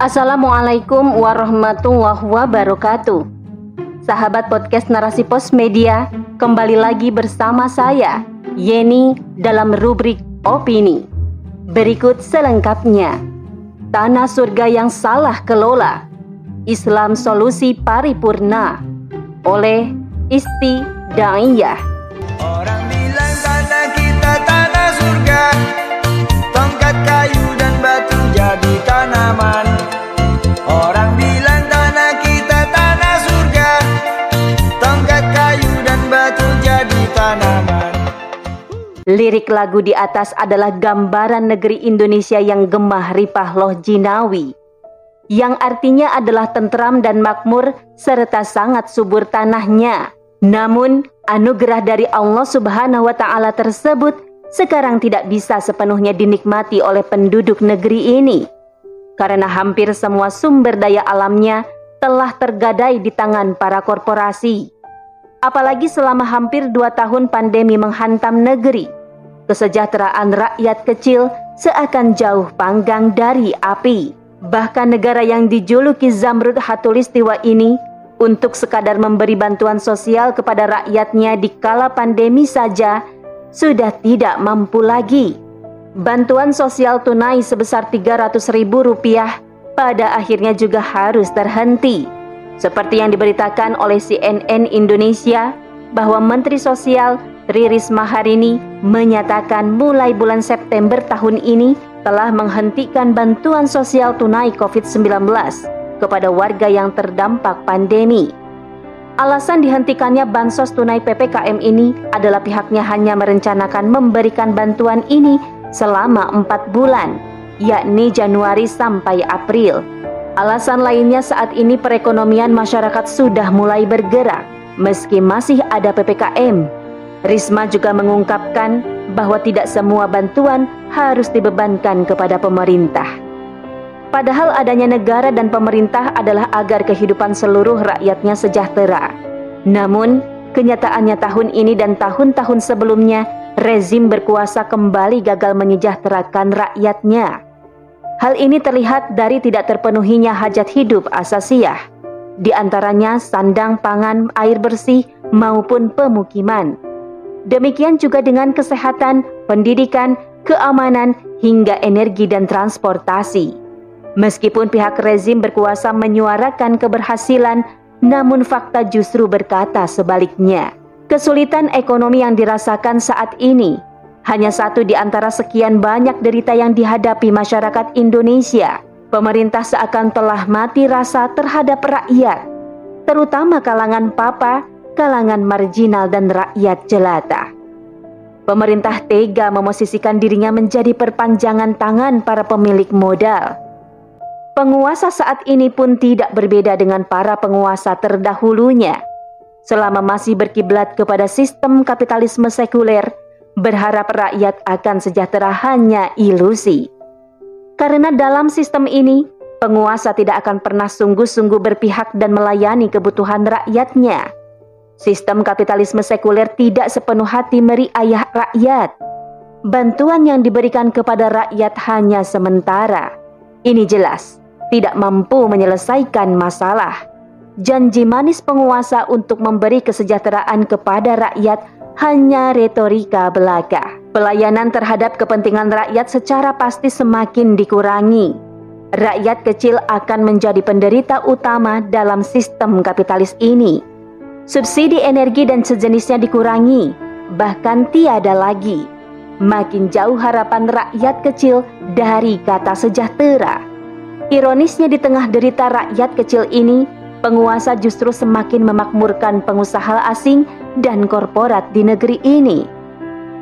Assalamualaikum warahmatullahi wabarakatuh. Sahabat podcast Narasi Pos Media, kembali lagi bersama saya, Yeni, dalam rubrik Opini. Berikut selengkapnya. Tanah surga yang salah kelola. Islam solusi paripurna. Oleh Isti Daiyah. Orang bilang tanah kita tanah surga Lirik lagu di atas adalah gambaran negeri Indonesia yang gemah ripah loh jinawi yang artinya adalah tentram dan makmur serta sangat subur tanahnya. Namun, anugerah dari Allah Subhanahu wa taala tersebut sekarang tidak bisa sepenuhnya dinikmati oleh penduduk negeri ini. Karena hampir semua sumber daya alamnya telah tergadai di tangan para korporasi. Apalagi selama hampir dua tahun pandemi menghantam negeri, kesejahteraan rakyat kecil seakan jauh panggang dari api. Bahkan negara yang dijuluki Zamrud Hatulistiwa ini untuk sekadar memberi bantuan sosial kepada rakyatnya di kala pandemi saja sudah tidak mampu lagi. Bantuan sosial tunai sebesar 300 ribu rupiah pada akhirnya juga harus terhenti. Seperti yang diberitakan oleh CNN Indonesia bahwa Menteri Sosial Tri Risma hari ini menyatakan mulai bulan September tahun ini telah menghentikan bantuan sosial tunai COVID-19 kepada warga yang terdampak pandemi. Alasan dihentikannya bansos tunai PPKM ini adalah pihaknya hanya merencanakan memberikan bantuan ini selama empat bulan, yakni Januari sampai April. Alasan lainnya saat ini perekonomian masyarakat sudah mulai bergerak meski masih ada PPKM. Risma juga mengungkapkan bahwa tidak semua bantuan harus dibebankan kepada pemerintah. Padahal adanya negara dan pemerintah adalah agar kehidupan seluruh rakyatnya sejahtera. Namun, kenyataannya tahun ini dan tahun-tahun sebelumnya, rezim berkuasa kembali gagal menyejahterakan rakyatnya. Hal ini terlihat dari tidak terpenuhinya hajat hidup asasiah, di antaranya sandang pangan, air bersih, maupun pemukiman. Demikian juga dengan kesehatan, pendidikan, keamanan, hingga energi dan transportasi. Meskipun pihak rezim berkuasa menyuarakan keberhasilan, namun fakta justru berkata sebaliknya. Kesulitan ekonomi yang dirasakan saat ini hanya satu di antara sekian banyak derita yang dihadapi masyarakat Indonesia. Pemerintah seakan telah mati rasa terhadap rakyat, terutama kalangan papa kalangan marginal dan rakyat jelata. Pemerintah tega memosisikan dirinya menjadi perpanjangan tangan para pemilik modal. Penguasa saat ini pun tidak berbeda dengan para penguasa terdahulunya. Selama masih berkiblat kepada sistem kapitalisme sekuler, berharap rakyat akan sejahtera hanya ilusi. Karena dalam sistem ini, penguasa tidak akan pernah sungguh-sungguh berpihak dan melayani kebutuhan rakyatnya Sistem kapitalisme sekuler tidak sepenuh hati meri ayah rakyat. Bantuan yang diberikan kepada rakyat hanya sementara. Ini jelas tidak mampu menyelesaikan masalah. Janji manis penguasa untuk memberi kesejahteraan kepada rakyat hanya retorika belaka. Pelayanan terhadap kepentingan rakyat secara pasti semakin dikurangi. Rakyat kecil akan menjadi penderita utama dalam sistem kapitalis ini subsidi energi dan sejenisnya dikurangi, bahkan tiada lagi. Makin jauh harapan rakyat kecil dari kata sejahtera. Ironisnya di tengah derita rakyat kecil ini, penguasa justru semakin memakmurkan pengusaha asing dan korporat di negeri ini.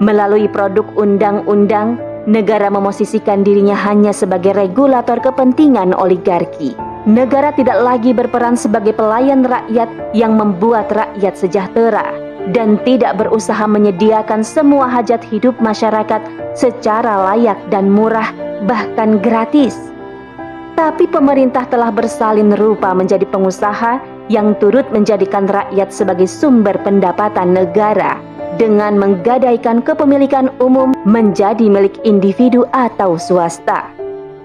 Melalui produk undang-undang, negara memosisikan dirinya hanya sebagai regulator kepentingan oligarki negara tidak lagi berperan sebagai pelayan rakyat yang membuat rakyat sejahtera dan tidak berusaha menyediakan semua hajat hidup masyarakat secara layak dan murah, bahkan gratis. Tapi pemerintah telah bersalin rupa menjadi pengusaha yang turut menjadikan rakyat sebagai sumber pendapatan negara dengan menggadaikan kepemilikan umum menjadi milik individu atau swasta.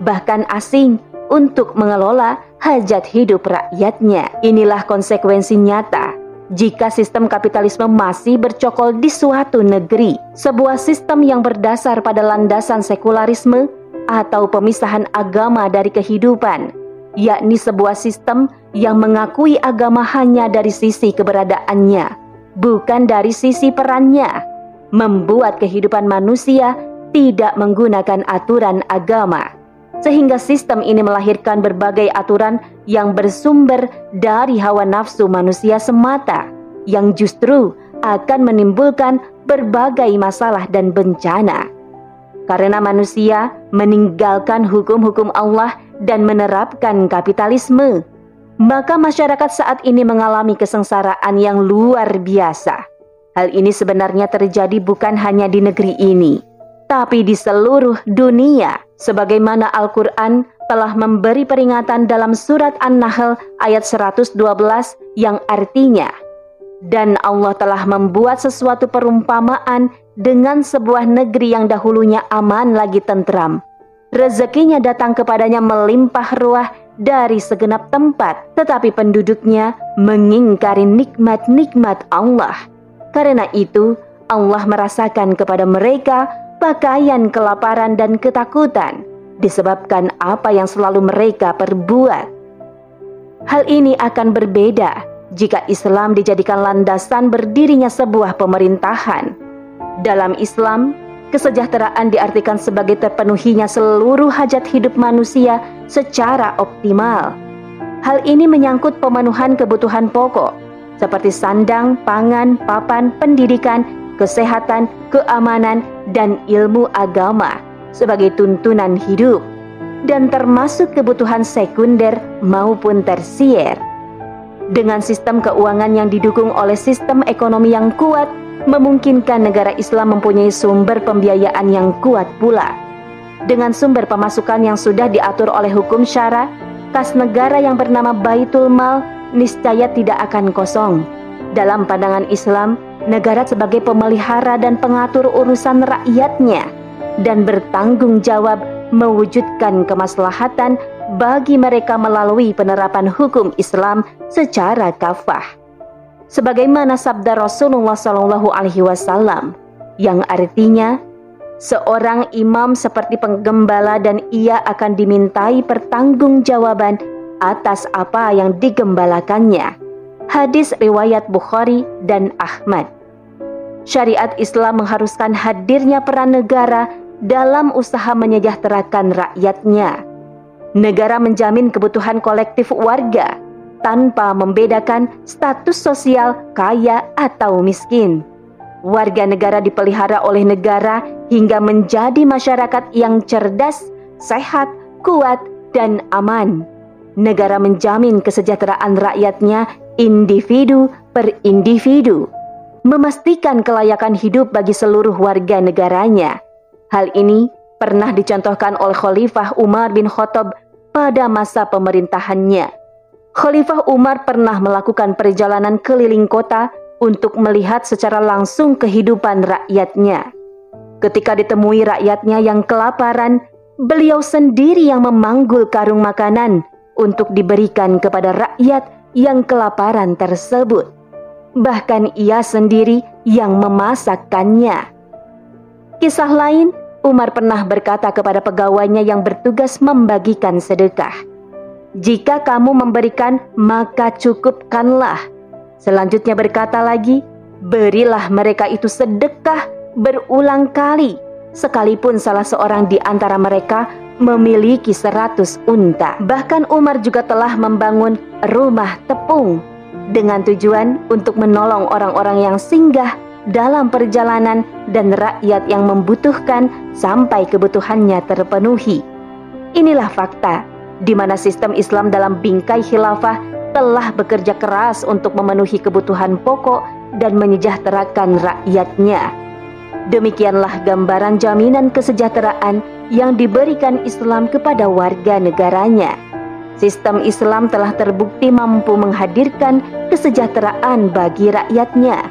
Bahkan asing untuk mengelola hajat hidup rakyatnya. Inilah konsekuensi nyata jika sistem kapitalisme masih bercokol di suatu negeri, sebuah sistem yang berdasar pada landasan sekularisme atau pemisahan agama dari kehidupan, yakni sebuah sistem yang mengakui agama hanya dari sisi keberadaannya, bukan dari sisi perannya, membuat kehidupan manusia tidak menggunakan aturan agama sehingga sistem ini melahirkan berbagai aturan yang bersumber dari hawa nafsu manusia semata, yang justru akan menimbulkan berbagai masalah dan bencana. Karena manusia meninggalkan hukum-hukum Allah dan menerapkan kapitalisme, maka masyarakat saat ini mengalami kesengsaraan yang luar biasa. Hal ini sebenarnya terjadi bukan hanya di negeri ini, tapi di seluruh dunia sebagaimana Al-Quran telah memberi peringatan dalam surat An-Nahl ayat 112 yang artinya dan Allah telah membuat sesuatu perumpamaan dengan sebuah negeri yang dahulunya aman lagi tentram. Rezekinya datang kepadanya melimpah ruah dari segenap tempat, tetapi penduduknya mengingkari nikmat-nikmat Allah. Karena itu, Allah merasakan kepada mereka pakaian kelaparan dan ketakutan disebabkan apa yang selalu mereka perbuat. Hal ini akan berbeda jika Islam dijadikan landasan berdirinya sebuah pemerintahan. Dalam Islam, kesejahteraan diartikan sebagai terpenuhinya seluruh hajat hidup manusia secara optimal. Hal ini menyangkut pemenuhan kebutuhan pokok seperti sandang, pangan, papan, pendidikan, kesehatan, keamanan, dan ilmu agama sebagai tuntunan hidup dan termasuk kebutuhan sekunder maupun tersier. Dengan sistem keuangan yang didukung oleh sistem ekonomi yang kuat, memungkinkan negara Islam mempunyai sumber pembiayaan yang kuat pula. Dengan sumber pemasukan yang sudah diatur oleh hukum syara, kas negara yang bernama Baitul Mal niscaya tidak akan kosong. Dalam pandangan Islam, negara sebagai pemelihara dan pengatur urusan rakyatnya dan bertanggung jawab mewujudkan kemaslahatan bagi mereka melalui penerapan hukum Islam secara kafah. Sebagaimana sabda Rasulullah Wasallam yang artinya seorang imam seperti penggembala dan ia akan dimintai pertanggungjawaban atas apa yang digembalakannya. Hadis riwayat Bukhari dan Ahmad. Syariat Islam mengharuskan hadirnya peran negara dalam usaha menyejahterakan rakyatnya. Negara menjamin kebutuhan kolektif warga tanpa membedakan status sosial kaya atau miskin. Warga negara dipelihara oleh negara hingga menjadi masyarakat yang cerdas, sehat, kuat, dan aman. Negara menjamin kesejahteraan rakyatnya individu per individu, memastikan kelayakan hidup bagi seluruh warga negaranya. Hal ini pernah dicontohkan oleh Khalifah Umar bin Khattab pada masa pemerintahannya. Khalifah Umar pernah melakukan perjalanan keliling kota untuk melihat secara langsung kehidupan rakyatnya. Ketika ditemui rakyatnya yang kelaparan, beliau sendiri yang memanggul karung makanan untuk diberikan kepada rakyat yang kelaparan tersebut. Bahkan ia sendiri yang memasakkannya. Kisah lain, Umar pernah berkata kepada pegawainya yang bertugas membagikan sedekah. Jika kamu memberikan, maka cukupkanlah. Selanjutnya berkata lagi, berilah mereka itu sedekah berulang kali, sekalipun salah seorang di antara mereka memiliki seratus unta. Bahkan Umar juga telah membangun rumah tepung dengan tujuan untuk menolong orang-orang yang singgah dalam perjalanan dan rakyat yang membutuhkan sampai kebutuhannya terpenuhi. Inilah fakta di mana sistem Islam dalam bingkai khilafah telah bekerja keras untuk memenuhi kebutuhan pokok dan menyejahterakan rakyatnya. Demikianlah gambaran jaminan kesejahteraan yang diberikan Islam kepada warga negaranya. Sistem Islam telah terbukti mampu menghadirkan kesejahteraan bagi rakyatnya.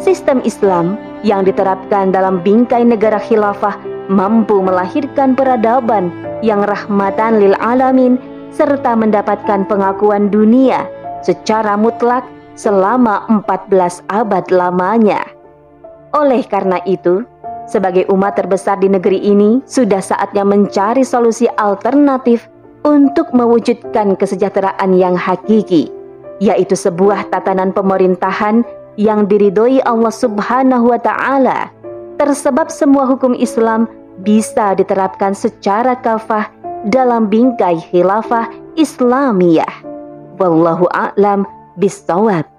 Sistem Islam yang diterapkan dalam bingkai negara khilafah mampu melahirkan peradaban yang rahmatan lil alamin serta mendapatkan pengakuan dunia secara mutlak selama 14 abad lamanya. Oleh karena itu, sebagai umat terbesar di negeri ini, sudah saatnya mencari solusi alternatif untuk mewujudkan kesejahteraan yang hakiki, yaitu sebuah tatanan pemerintahan yang diridhoi Allah Subhanahu wa taala. Tersebab semua hukum Islam bisa diterapkan secara kafah dalam bingkai khilafah Islamiyah. Wallahu a'lam bishawab.